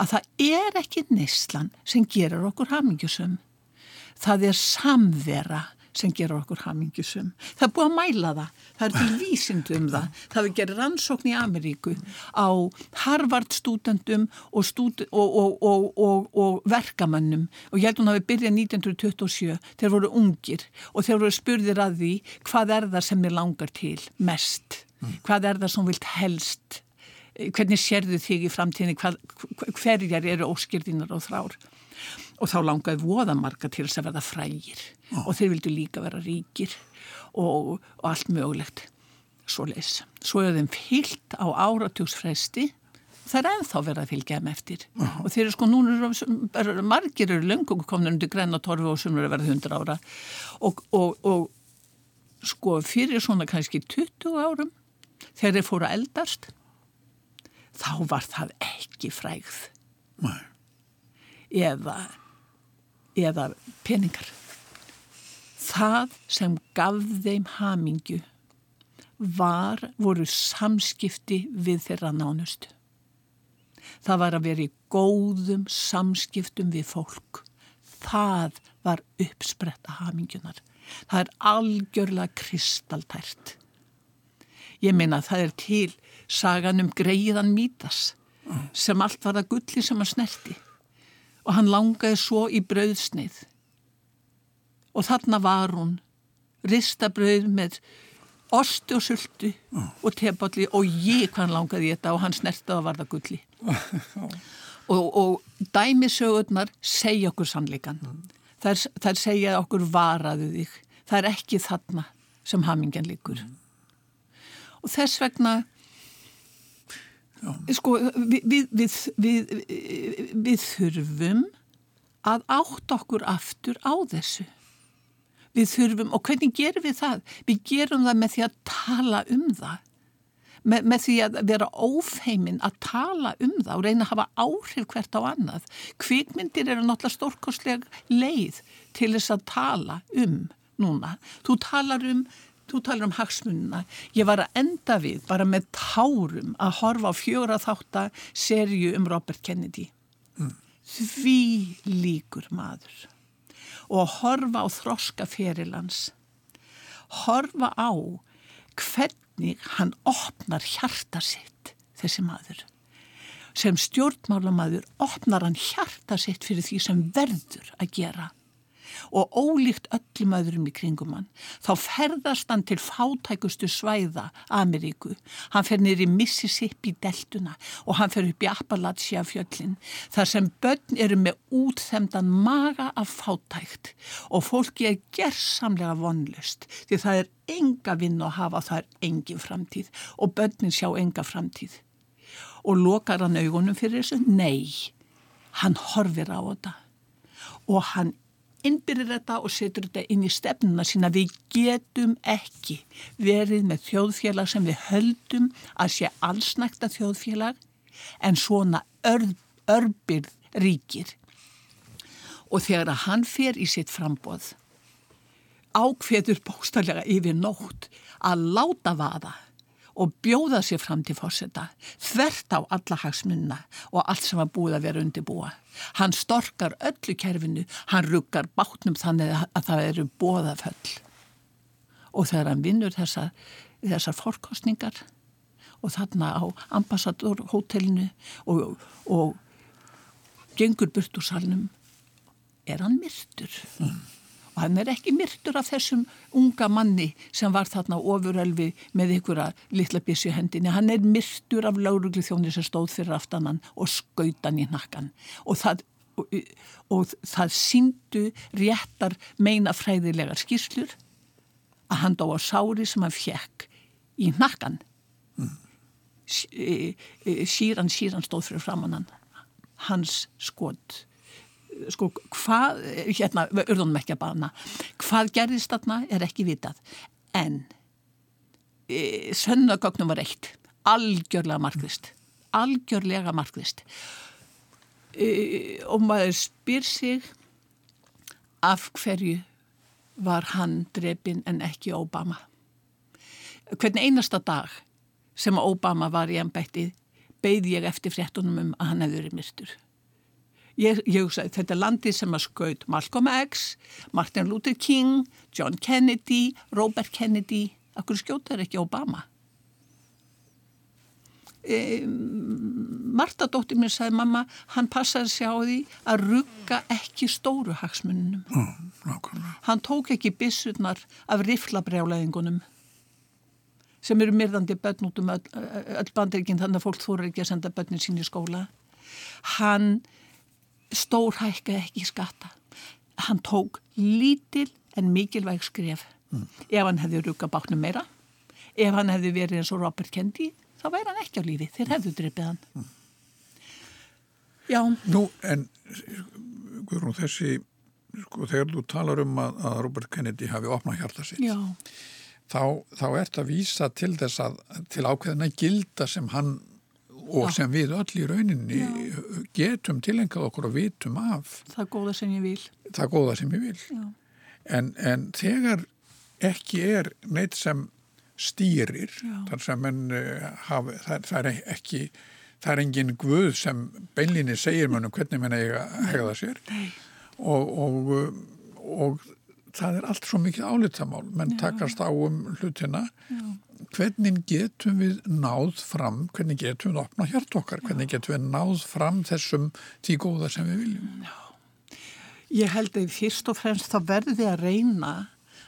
að það er ekki neyslan sem gerur okkur hamingjusum það er samvera sem gerur okkur hamingjusum. Það er búið að mæla það. Það er til vísindu um það. Það er gerð rannsókn í Ameríku á Harvard stúdendum og, stúd og, og, og verkamannum og ég held hún að við byrjaði 1927 þeir voru ungir og þeir voru spurðir að því hvað er það sem er langar til mest? Hvað er það sem vilt helst? Hvernig sérðu þig í framtíðinni? Hverjar eru óskirðinar og þrár? Og þá langaði voðamarka til þess að verða frægir oh. og þeir vildu líka vera ríkir og, og allt mögulegt svo leys. Svo er þeim fyllt á áratugsfresti það er ennþá verið að fylgja þeim eftir oh. og þeir eru sko núna er, margir eru löngum komin undir græna torfi og sem eru að verða hundra ára og, og, og sko fyrir svona kannski 20 árum þegar þeir fóru að eldast þá var það ekki frægð Nei eða eða peningar. Það sem gaf þeim hamingju var, voru samskipti við þeirra nánustu. Það var að vera í góðum samskiptum við fólk. Það var uppspretta hamingjunar. Það er algjörlega kristaltært. Ég meina það er til sagan um greiðan mítas sem allt var að gulli sem að snerti og hann langaði svo í brauðsnið. Og þarna var hún, ristabrauð með osti og sultu oh. og tepalli og ég hann langaði þetta og hann snertaði að varða gulli. og, og dæmisögurnar segja okkur sannleikan. Mm. Það er segja okkur varaðu þig. Það er ekki þarna sem hamingjan líkur. Mm. Og þess vegna. Sko, við, við, við, við þurfum að átt okkur aftur á þessu. Við þurfum, og hvernig gerum við það? Við gerum það með því að tala um það. Með, með því að vera ófeimin að tala um það og reyna að hafa áhrif hvert á annað. Kvikmyndir eru náttúrulega stórkostleg leið til þess að tala um núna. Þú talar um, þú talar um hagsmununa. Ég var að enda við bara með tárum að horfa á fjóra þáttar serju um Robert Kennedy. Mm. Því líkur maður og horfa á þroska ferilans horfa á hvernig hann opnar hjarta sitt þessi maður sem stjórnmálamaður opnar hann hjarta sitt fyrir því sem verður að gera og ólíkt öllum öðrum í kringum hann. Þá ferðast hann til fátækustu svæða Ameríku. Hann fer nýri Mississippi deltuna og hann fer upp í Appalachia fjöllin þar sem börn eru með útþemdan maga af fátækt og fólki er gerðsamlega vonlust því það er enga vinn að hafa það er engin framtíð og börnin sjá enga framtíð. Og lokar hann augunum fyrir þessu? Nei, hann horfir á þetta og hann innbyrðir þetta og setur þetta inn í stefnuna sína. Við getum ekki verið með þjóðfélag sem við höldum að sé allsnækta þjóðfélag en svona örð, örbyrð ríkir. Og þegar að hann fer í sitt frambóð ákveður bóstallega yfir nótt að láta vaða og bjóða sér fram til fórseta þvert á alla hagsmunna og allt sem var búið að vera undirbúa. Hann storkar öllu kerfinu, hann ruggar bátnum þannig að það eru bóðaföll. Og þegar hann vinnur þessar, þessar fórkostningar og þarna á ambassadorhótelinu og, og gengur burt úr salnum, er hann myrtur. Mm og hann er ekki myrtur af þessum unga manni sem var þarna ofurölfi með að litla bísi hendinni, hann er myrtur af laurugli þjóni sem stóð fyrir aftanan og skautan í nakkan og það, og, og það síndu réttar meina fræðilegar skýrslur að hann dó á sári sem hann fjekk í nakkan mm. síran síran stóð fyrir framannan hans skot sko hvað, hérna, urðunum ekki að bana. Hvað gerðist þarna er ekki vitað. En e, sönnagögnum var eitt. Algjörlega markvist algjörlega markvist e, og maður spyr sig af hverju var hann drefin en ekki Obama? Hvern einasta dag sem Obama var í ennbætti beigði ég eftir fréttunum um að hann hefði verið myrtur Ég, ég hugsaði þetta er landið sem að skaut Malcolm X, Martin Luther King, John Kennedy, Robert Kennedy, akkur skjótaður ekki Obama. E, Marta dóttir mér sagði mamma, hann passaði sig á því að rugga ekki stóru hagsmununum. Mm, hann tók ekki bissurnar af riflabrjáleðingunum sem eru myrðandi börn út um öll, öll bandirikinn þannig að fólk þóru ekki að senda börnin sín í skóla. Hann stór hækka ekki skatta. Hann tók lítil en mikilvæg skref. Mm. Ef hann hefði rukka báknum meira, ef hann hefði verið eins og Robert Kennedy, þá væri hann ekki á lífi. Þeir hefðu drippið hann. Mm. Já. Nú, en Guðrún, þessi, sko, þegar þú talar um að, að Robert Kennedy hafi opnað hjarta sitt, þá, þá ert að vísa til þess að, til ákveðina gilda sem hann og sem við öll í rauninni Já. getum tilengað okkur og vitum af. Það góða sem ég vil. Það góða sem ég vil. En, en þegar ekki er neitt sem stýrir þar sem en uh, hafi, það, það er ekki það er engin guð sem beinlinni segir mannum hvernig mann eiga hegða sér. Og, og, og það er allt svo mikið álitsamál menn Já. takast á um hlutina. Já hvernig getum við náð fram, hvernig getum við opna hjart okkar, hvernig getum við náð fram þessum tí góða sem við viljum? Já. Ég held að fyrst og fremst þá verður við að reyna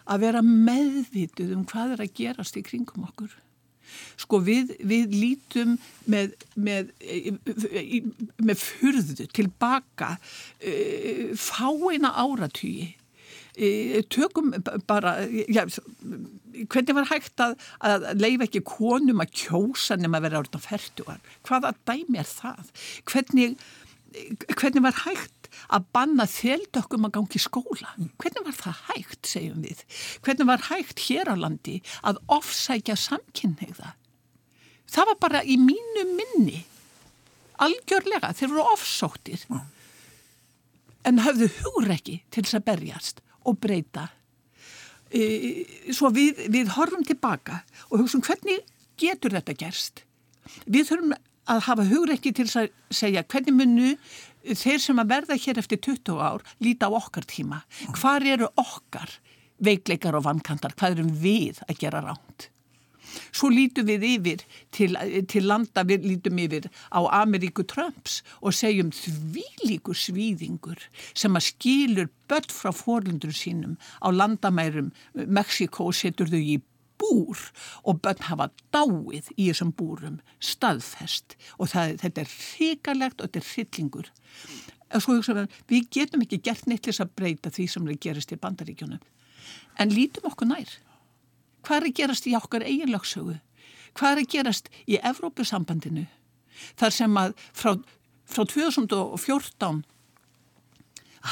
að vera meðvituð um hvað er að gerast í kringum okkur. Sko við, við lítum með, með, með fyrðu tilbaka uh, fáina áratýji tökum bara, já, hvernig var hægt að, að leifa ekki konum að kjósa nema að vera orðin á færtugar? Hvaða dæmi er það? Hvernig, hvernig var hægt að banna þeldökkum að gangi skóla? Hvernig var það hægt, segjum við? Hvernig var hægt hér á landi að ofsækja samkynneiða? Það var bara í mínu minni, algjörlega, þeir voru ofsóttir. En hafðu hugur ekki til þess að berjast og breyta. E, svo við, við horfum tilbaka og hugsaum hvernig getur þetta gerst. Við þurfum að hafa hugreikki til að segja hvernig munu þeir sem að verða hér eftir 20 ár líta á okkar tíma. Hvar eru okkar veikleikar og vankantar? Hvað erum við að gera ránt? Svo lítum við yfir til, til landa, við lítum yfir á Ameríku Trumps og segjum því líkur svíðingur sem að skilur börn frá fórlundur sínum á landamærum Mexiko og setur þau í búr og börn hafa dáið í þessum búrum staðfest. Og það, þetta er hrikalegt og þetta er hryllingur. Við, getum ekki gert neitt til þess að breyta því sem það gerist í bandaríkjunum. En lítum okkur nær Hvað er að gerast í okkar eiginlagsögu? Hvað er að gerast í Evrópusambandinu? Þar sem að frá, frá 2014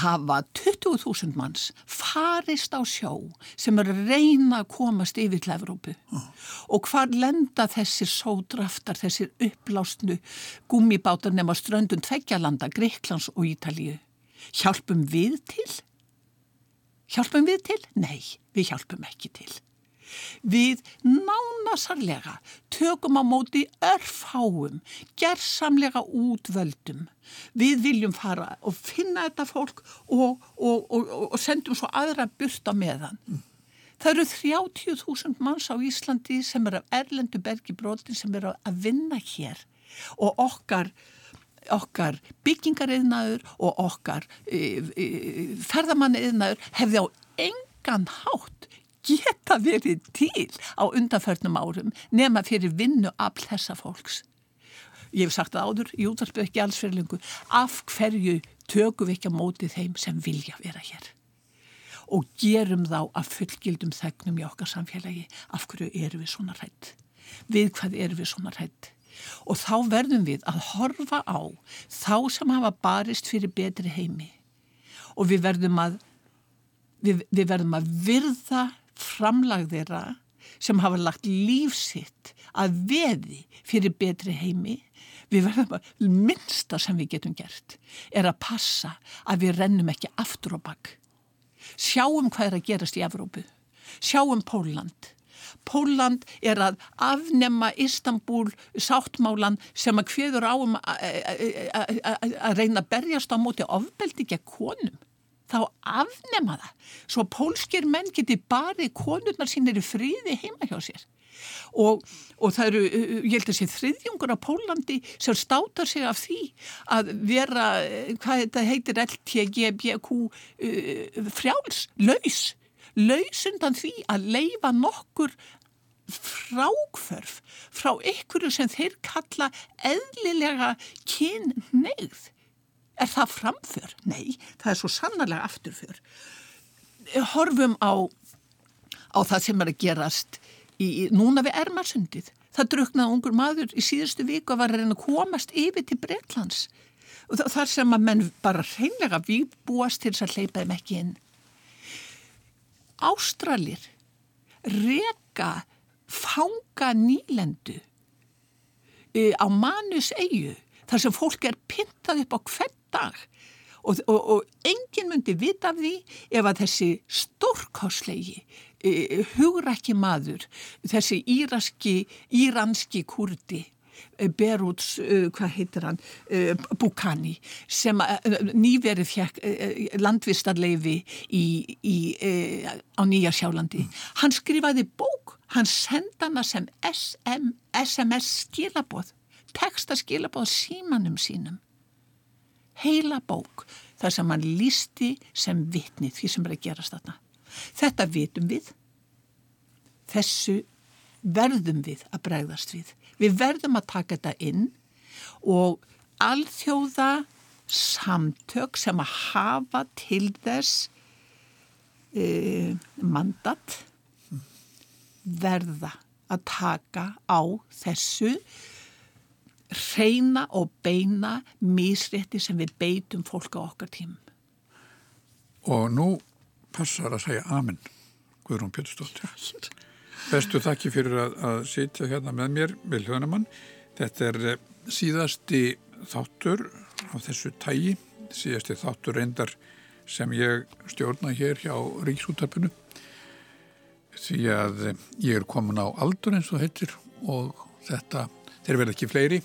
hafa 20.000 manns farist á sjó sem er að reyna að komast yfir til Evrópu oh. og hvað lenda þessir sódraftar, þessir upplástnu gummibátar nema ströndun tveggjalanda, Greiklands og Ítalíu hjálpum við til? Hjálpum við til? Nei, við hjálpum ekki til Við nánasarlega tökum á móti örfháum, gerðsamlega útvöldum. Við viljum fara og finna þetta fólk og, og, og, og sendum svo aðra byrta meðan. Það eru 30.000 manns á Íslandi sem er af erlendu bergi brotin sem er að vinna hér og okkar okkar byggingariðnaður og okkar e, e, ferðamanniðnaður hefði á engan hátt geta verið til á undanförnum árum nema fyrir vinnu af þessa fólks. Ég hef sagt það áður í útvarpu ekki alls fyrir lengur. Af hverju tökum við ekki á mótið þeim sem vilja vera hér? Og gerum þá að fullgildum þegnum í okkar samfélagi. Af hverju eru við svona rætt? Við hvað eru við svona rætt? Og þá verðum við að horfa á þá sem hafa barist fyrir betri heimi. Og við verðum að, við, við verðum að virða framlag þeirra sem hafa lagt lífsitt að veði fyrir betri heimi. Við verðum að minnsta sem við getum gert er að passa að við rennum ekki aftur og bakk sjáum hvað er að gerast í Evrópu. Sjáum Póland Póland er að afnemma Istanbul sáttmálan sem að hviður áum að reyna að berjast á móti ofbeldi að konum þá afnema það. Svo pólskir menn geti barið konurnar sínir í fríði heima hjá sér. Og, og það eru, ég held að sé þriðjungur á Pólandi sem státar sig af því að vera, hvað þetta heitir LTGBQ frjáls, laus. Laus undan því að leifa nokkur frákförf frá ykkur sem þeir kalla eðlilega kynneigð Er það framför? Nei, það er svo sannarlega afturför. Horfum á, á það sem er að gerast í, núna við Ermarsundið. Það druknaði ungur maður í síðustu viku að var að reyna að komast yfir til Breitlands. Þar sem að menn bara reynlega výbúast til þess að hleypa þeim ekki inn. Ástralir reka fanga nýlendu e, á manus eigu þar sem fólk er pintað upp á hvern dag og, og, og enginn myndi vita af því ef að þessi stórkáslegi e, hugrakki maður, þessi íraski, íranski kurdi e, Beruts, uh, hvað heitir hann, uh, Bukani sem nýverið fjekk landvistarleifi í, í, á Nýja Sjálandi. Mm. Hann skrifaði bók, hann senda hana sem SM, SMS skilaboð, textaskilaboð símanum sínum heila bók þar sem hann lísti sem vitni því sem er að gerast þarna. Þetta vitum við, þessu verðum við að bregðast við. Við verðum að taka þetta inn og alþjóða samtök sem að hafa til þess e, mandat verða að taka á þessu reyna og beina misrétti sem við beitum fólk á okkar tímum. Og nú passar að segja amen, Guðrún Pétursdóttir. Bestu þakki fyrir að, að sitja hérna með mér, Viljóðamann. Þetta er eh, síðasti þáttur á þessu tægi, síðasti þáttur reyndar sem ég stjórna hér hjá Ríksúttarpinu því að ég er komin á aldur eins og heitir og þetta, þeir verða ekki fleiri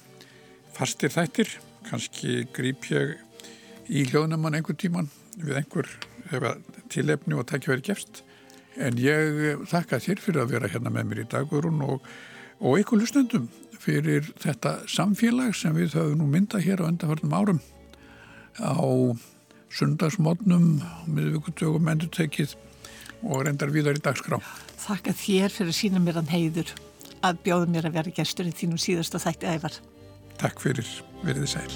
fastir þættir, kannski grýp ég í hljóðnumann einhver tíman við einhver tilefni og takkja verið gefst en ég þakka þér fyrir að vera hérna með mér í dagurun og, og einhver hlustendum fyrir þetta samfélag sem við höfum nú myndað hér á undarfarnum árum á sundagsmótnum miðvíkutögum endur tekið og reyndar viðar í dagskrá. Þakka þér fyrir að sína mér hann heiður að bjóða mér að vera gestur í þínum síðasta þætti ævar. Takk fyrir, verið sæl.